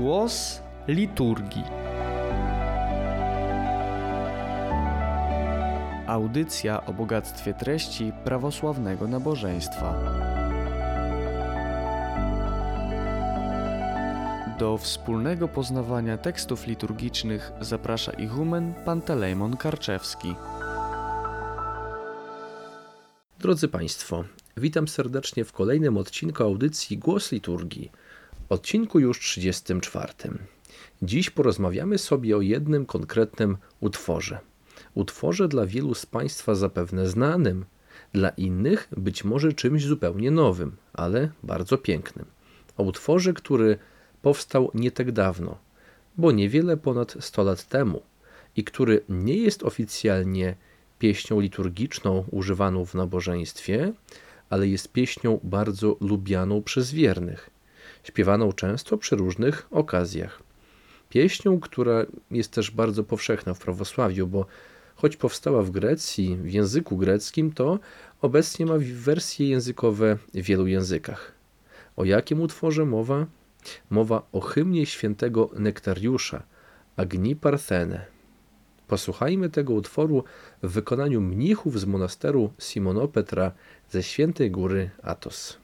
Głos liturgii. Audycja o bogactwie treści prawosławnego nabożeństwa. Do wspólnego poznawania tekstów liturgicznych zaprasza ichumen Pantelejmon Karczewski. Drodzy Państwo, witam serdecznie w kolejnym odcinku audycji Głos Liturgii, odcinku już 34. Dziś porozmawiamy sobie o jednym konkretnym utworze. Utworze dla wielu z Państwa zapewne znanym, dla innych być może czymś zupełnie nowym, ale bardzo pięknym. O utworze, który powstał nie tak dawno, bo niewiele ponad 100 lat temu i który nie jest oficjalnie pieśnią liturgiczną używaną w nabożeństwie, ale jest pieśnią bardzo lubianą przez wiernych, śpiewaną często przy różnych okazjach. Pieśnią, która jest też bardzo powszechna w prawosławiu, bo choć powstała w Grecji, w języku greckim, to obecnie ma wersje językowe w wielu językach. O jakim utworze mowa? Mowa o hymnie świętego Nektariusza, Agni Parthene. Posłuchajmy tego utworu w wykonaniu mnichów z monasteru Simonopetra ze świętej góry Atos.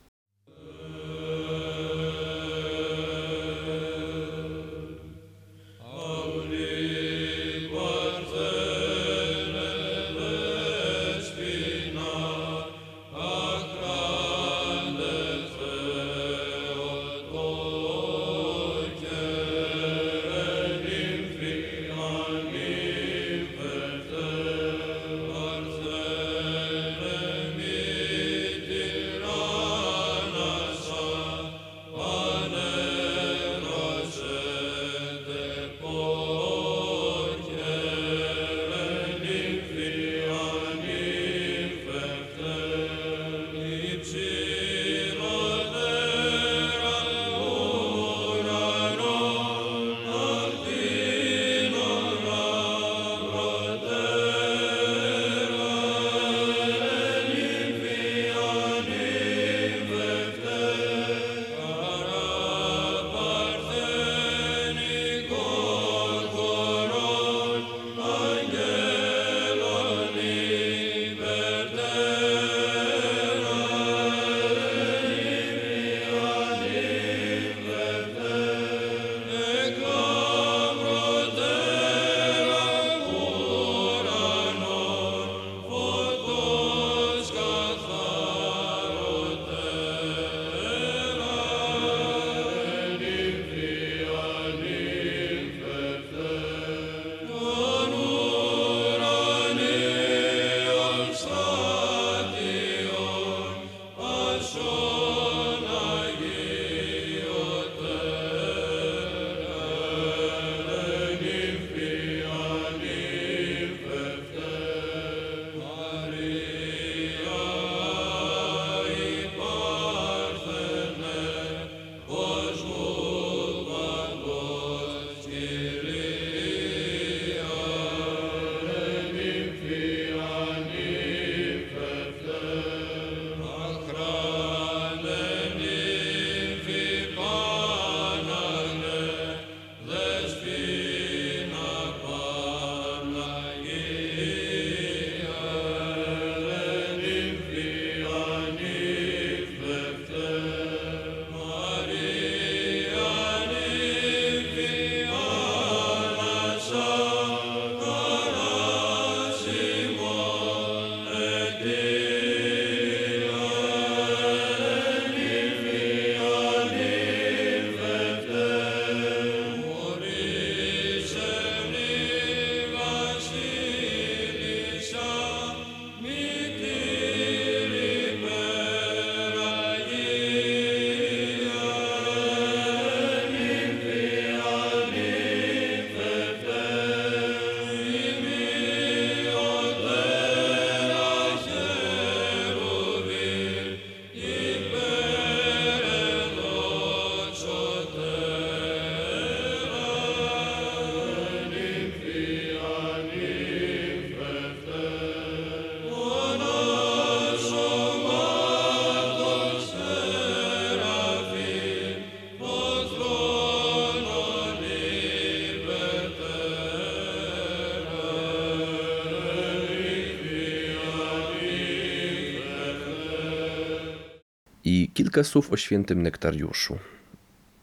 Kilka słów o świętym Nektariuszu.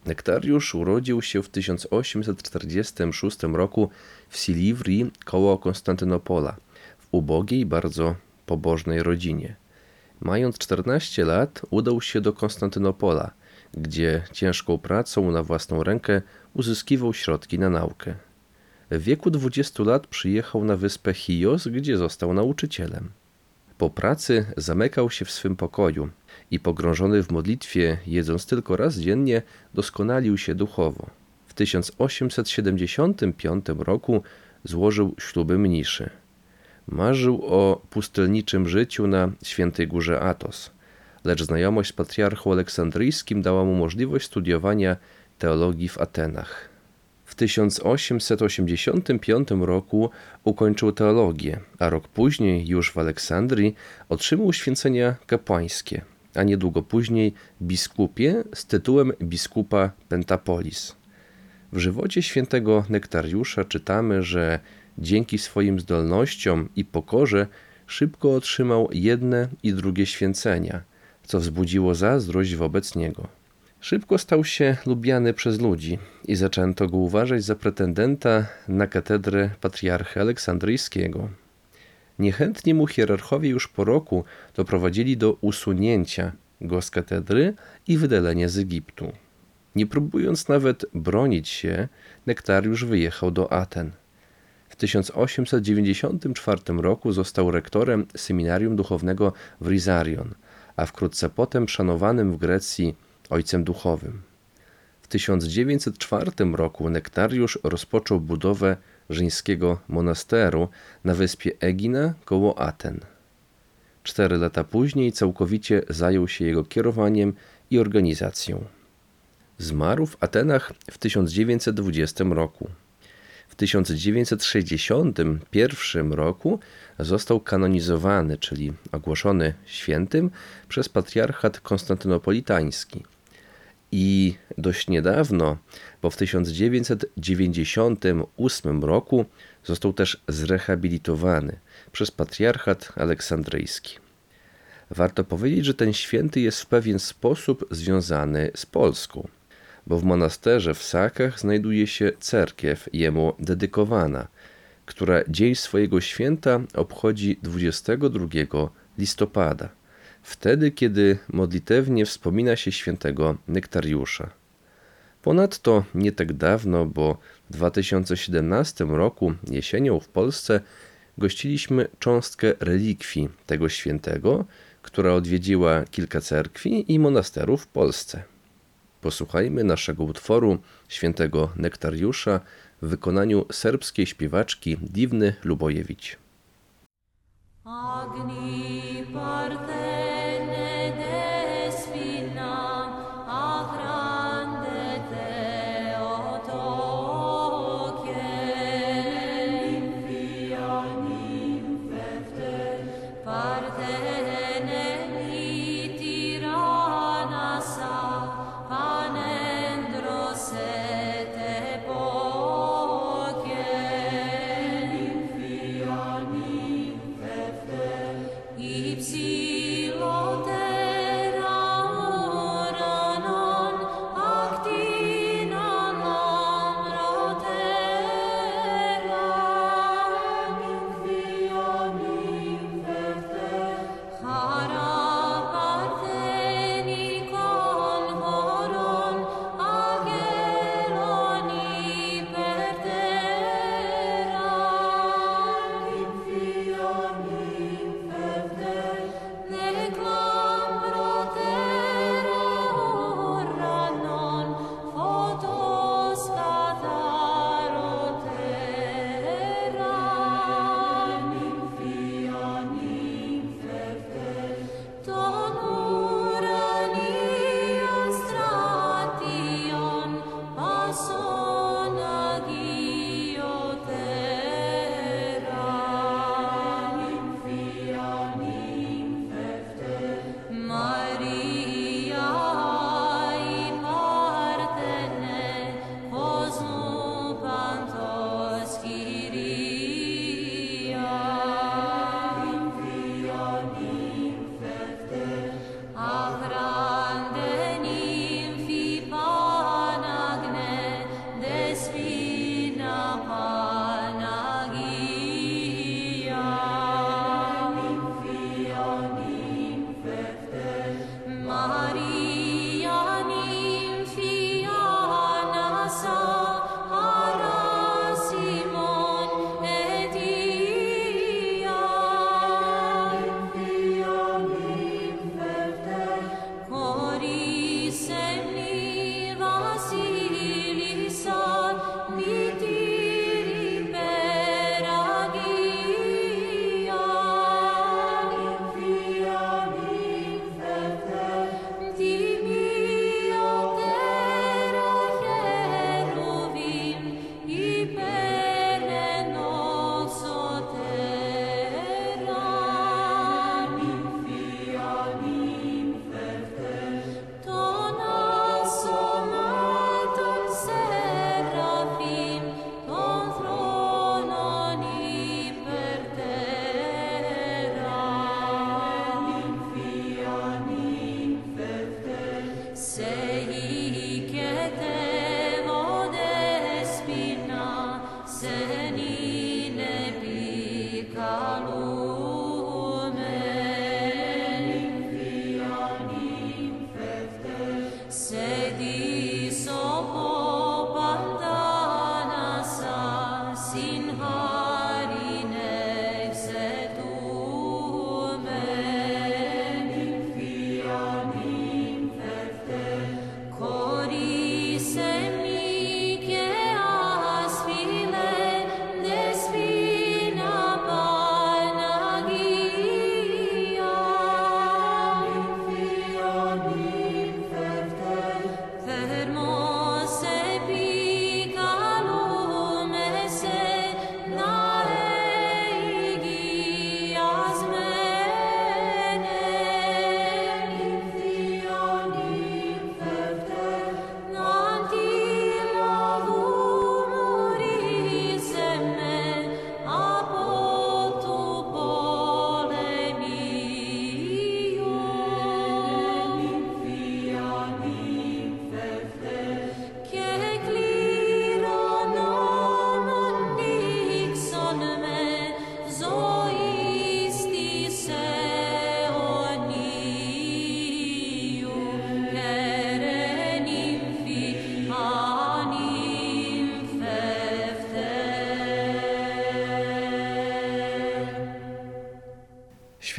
Nektariusz urodził się w 1846 roku w Silivrii koło Konstantynopola, w ubogiej, bardzo pobożnej rodzinie. Mając 14 lat, udał się do Konstantynopola, gdzie ciężką pracą na własną rękę uzyskiwał środki na naukę. W wieku 20 lat przyjechał na wyspę Chios, gdzie został nauczycielem. Po pracy zamykał się w swym pokoju i pogrążony w modlitwie, jedząc tylko raz dziennie, doskonalił się duchowo. W 1875 roku złożył śluby mniszy. Marzył o pustelniczym życiu na świętej górze Atos, lecz znajomość z patriarchą aleksandryjskim dała mu możliwość studiowania teologii w Atenach. W 1885 roku ukończył teologię, a rok później, już w Aleksandrii, otrzymał święcenia kapłańskie, a niedługo później biskupie z tytułem biskupa Pentapolis. W żywocie świętego Nektariusza czytamy, że dzięki swoim zdolnościom i pokorze szybko otrzymał jedne i drugie święcenia, co wzbudziło zazdrość wobec niego. Szybko stał się lubiany przez ludzi i zaczęto go uważać za pretendenta na katedrę patriarchy aleksandryjskiego. Niechętnie mu hierarchowie już po roku doprowadzili do usunięcia go z katedry i wydalenia z Egiptu. Nie próbując nawet bronić się, Nektariusz wyjechał do Aten. W 1894 roku został rektorem seminarium duchownego w Rizarion, a wkrótce potem szanowanym w Grecji ojcem duchowym. W 1904 roku Nektariusz rozpoczął budowę żeńskiego monasteru na wyspie Egina koło Aten. Cztery lata później całkowicie zajął się jego kierowaniem i organizacją. Zmarł w Atenach w 1920 roku. W 1961 roku został kanonizowany, czyli ogłoszony świętym przez patriarchat konstantynopolitański. I dość niedawno, bo w 1998 roku, został też zrehabilitowany przez patriarchat aleksandryjski. Warto powiedzieć, że ten święty jest w pewien sposób związany z Polską bo w monasterze w Sakach znajduje się cerkiew jemu dedykowana, która dzień swojego święta obchodzi 22 listopada, wtedy kiedy modlitewnie wspomina się świętego Nektariusza. Ponadto nie tak dawno, bo w 2017 roku jesienią w Polsce gościliśmy cząstkę relikwii tego świętego, która odwiedziła kilka cerkwi i monasterów w Polsce. Posłuchajmy naszego utworu świętego Nektariusza w wykonaniu serbskiej śpiewaczki Divny Lubojewicz. Agni partene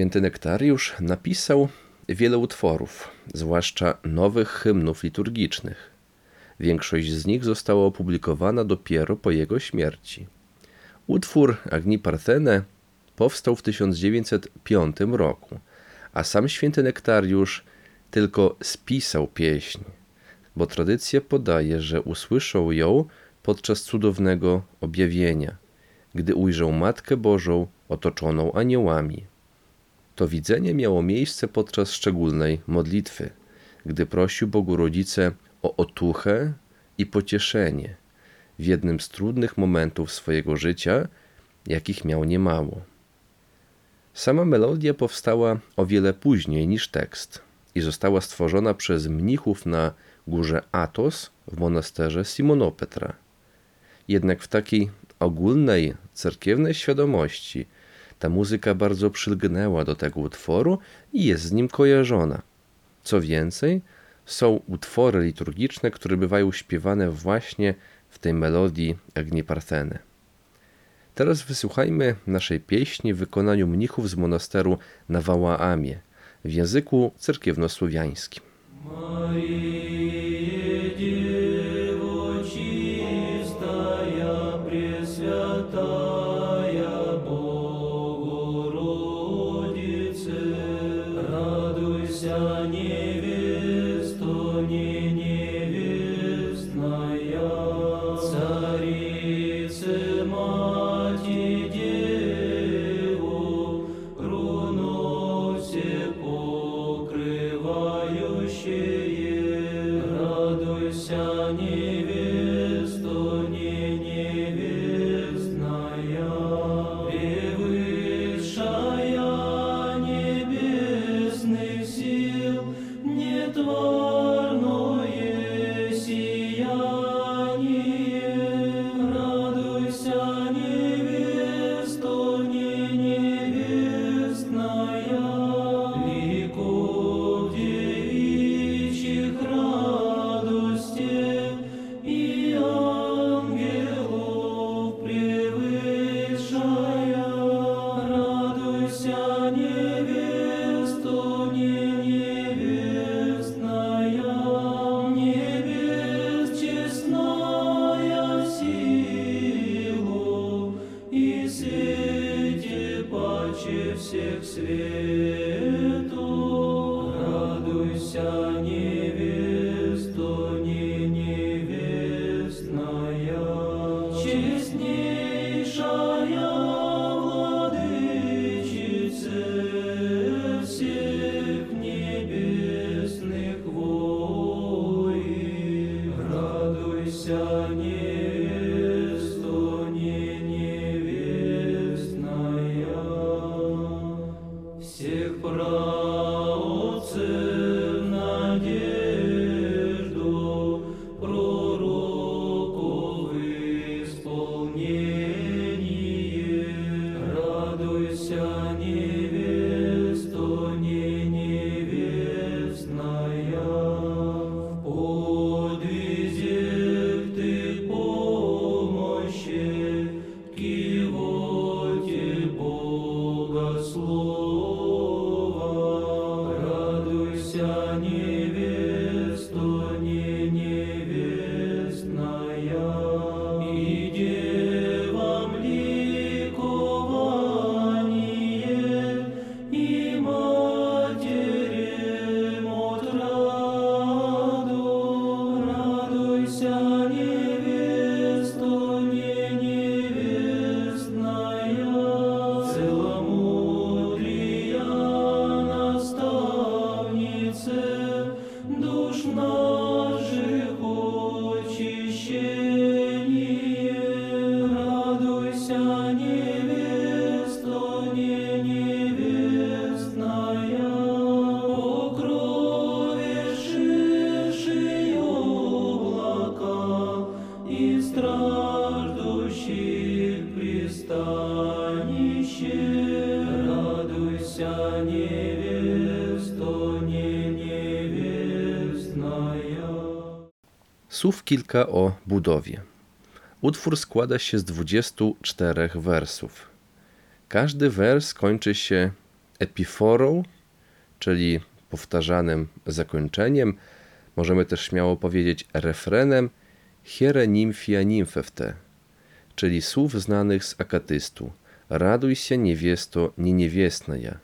Święty Nektariusz napisał wiele utworów, zwłaszcza nowych hymnów liturgicznych. Większość z nich została opublikowana dopiero po jego śmierci. Utwór Agni Parthene powstał w 1905 roku, a sam święty Nektariusz tylko spisał pieśń, bo tradycja podaje, że usłyszał ją podczas cudownego objawienia, gdy ujrzał Matkę Bożą otoczoną aniołami. To widzenie miało miejsce podczas szczególnej modlitwy, gdy prosił Bogu Rodzice o otuchę i pocieszenie w jednym z trudnych momentów swojego życia, jakich miał niemało. Sama melodia powstała o wiele później niż tekst i została stworzona przez mnichów na górze Athos w monasterze Simonopetra. Jednak w takiej ogólnej cerkiewnej świadomości ta muzyka bardzo przylgnęła do tego utworu i jest z nim kojarzona. Co więcej, są utwory liturgiczne, które bywają śpiewane właśnie w tej melodii Agni Partheny. Teraz wysłuchajmy naszej pieśni w wykonaniu mnichów z monasteru na Wałaamie w języku cerkiewnosłowiańskim. Marie, live. Słów kilka o budowie. Utwór składa się z 24 wersów. Każdy wers kończy się epiforą, czyli powtarzanym zakończeniem. Możemy też śmiało powiedzieć refrenem hiere nimfia nimfefte, czyli słów znanych z akatystu. Raduj się niewiesto nie niewiestnaja,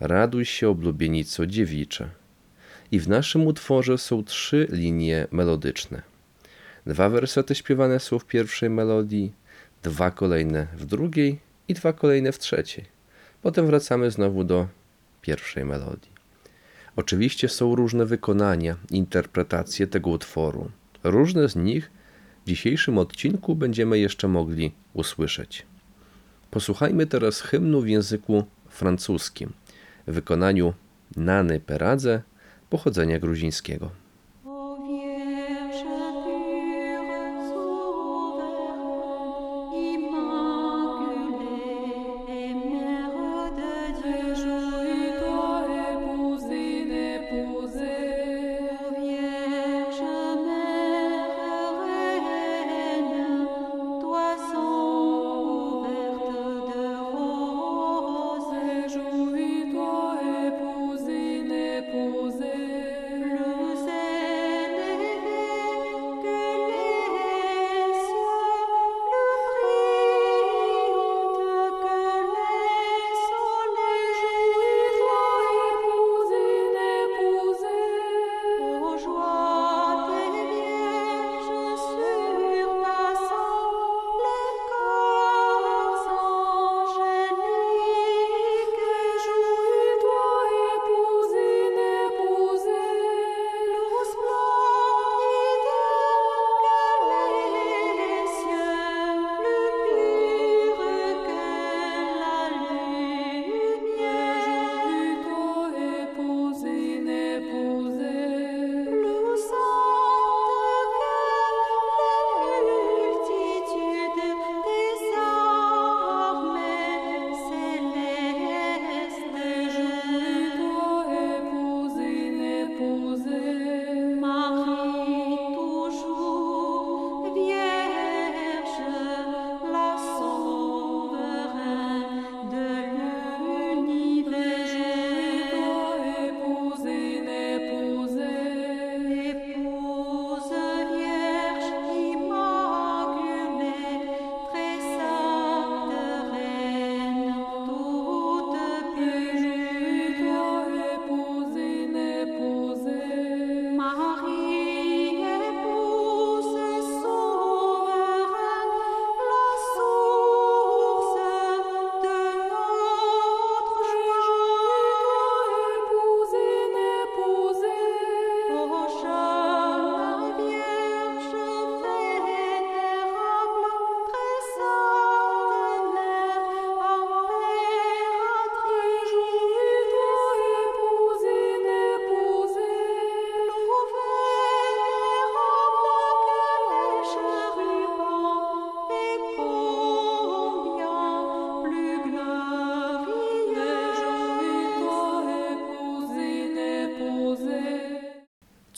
raduj się oblubienico dziewicza. I w naszym utworze są trzy linie melodyczne. Dwa wersety śpiewane są w pierwszej melodii, dwa kolejne w drugiej i dwa kolejne w trzeciej. Potem wracamy znowu do pierwszej melodii. Oczywiście są różne wykonania, interpretacje tego utworu. Różne z nich w dzisiejszym odcinku będziemy jeszcze mogli usłyszeć. Posłuchajmy teraz hymnu w języku francuskim wykonaniu Nany Peradze pochodzenia gruzińskiego.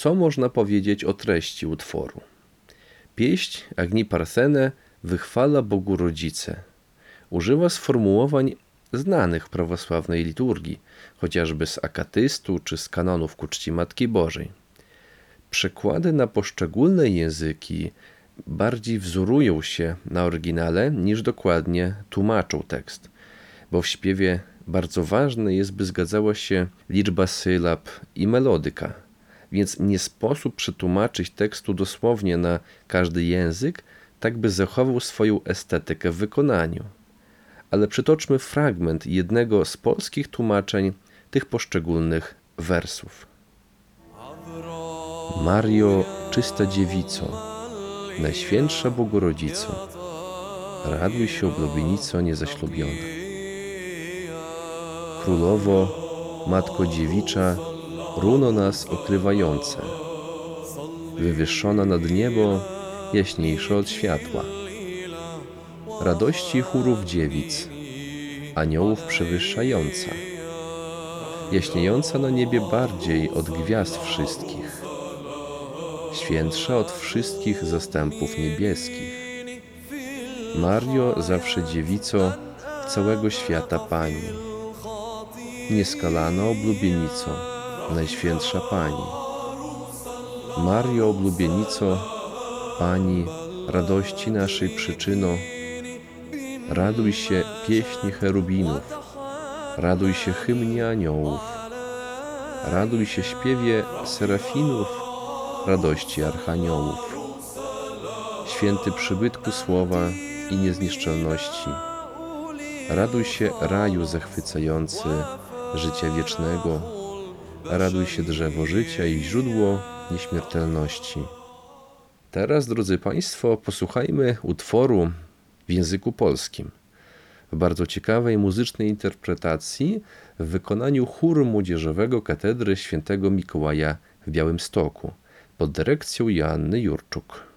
Co można powiedzieć o treści utworu? Pieśń Agni Parsene wychwala Bogu Rodzice. Używa sformułowań znanych prawosławnej liturgii, chociażby z akatystu czy z kanonów ku czci Matki Bożej. Przekłady na poszczególne języki bardziej wzorują się na oryginale niż dokładnie tłumaczą tekst, bo w śpiewie bardzo ważne jest, by zgadzała się liczba sylab i melodyka, więc nie sposób przetłumaczyć tekstu dosłownie na każdy język, tak by zachował swoją estetykę w wykonaniu. Ale przytoczmy fragment jednego z polskich tłumaczeń tych poszczególnych wersów. Mario, czysta dziewico, Najświętsza Bogorodzico, raduj się oblubienico niezaślubiona. Królowo, Matko Dziewicza, runo nas okrywające, wywyższona nad niebo, jaśniejsza od światła. Radości chórów dziewic, aniołów przewyższająca, jaśniejąca na niebie bardziej od gwiazd wszystkich, świętsza od wszystkich zastępów niebieskich. Mario, zawsze dziewico całego świata Pani, nieskalana oblubienico, Najświętsza Pani. Mario, oblubienico, Pani, radości naszej przyczyno, raduj się pieśni cherubinów, raduj się hymnie aniołów, raduj się śpiewie serafinów, radości archaniołów. Święty przybytku słowa i niezniszczalności, raduj się raju zachwycający życia wiecznego, raduj się drzewo życia i źródło nieśmiertelności. Teraz, drodzy Państwo, posłuchajmy utworu w języku polskim. W bardzo ciekawej muzycznej interpretacji w wykonaniu chóru młodzieżowego Katedry Świętego Mikołaja w Białymstoku pod dyrekcją Joanny Jurczuk.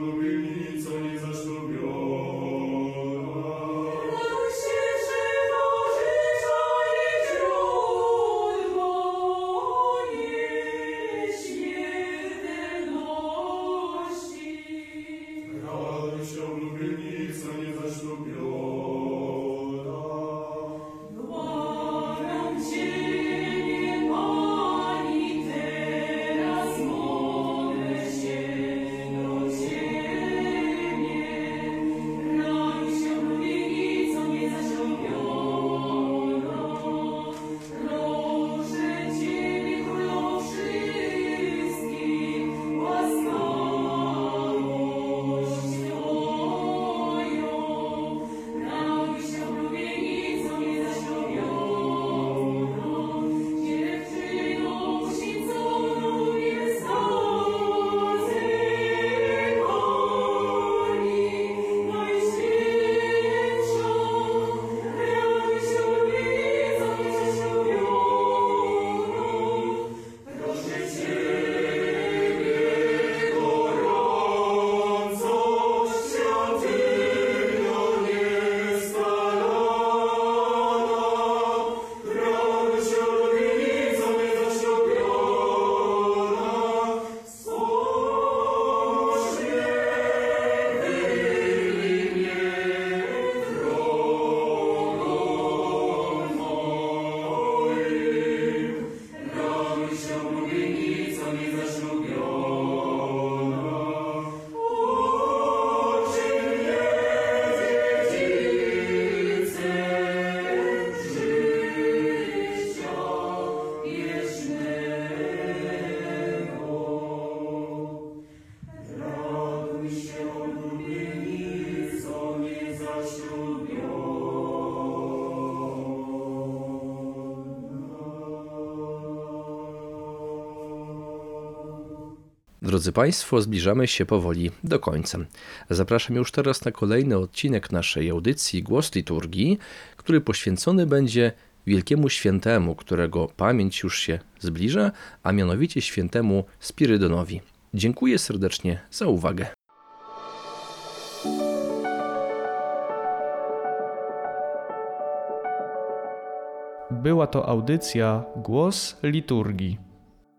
glory. Drodzy Państwo, zbliżamy się powoli do końca. Zapraszam już teraz na kolejny odcinek naszej audycji Głos Liturgii, który poświęcony będzie Wielkiemu Świętemu, którego pamięć już się zbliża, a mianowicie Świętemu Spirydonowi. Dziękuję serdecznie za uwagę. Była to audycja Głos Liturgii.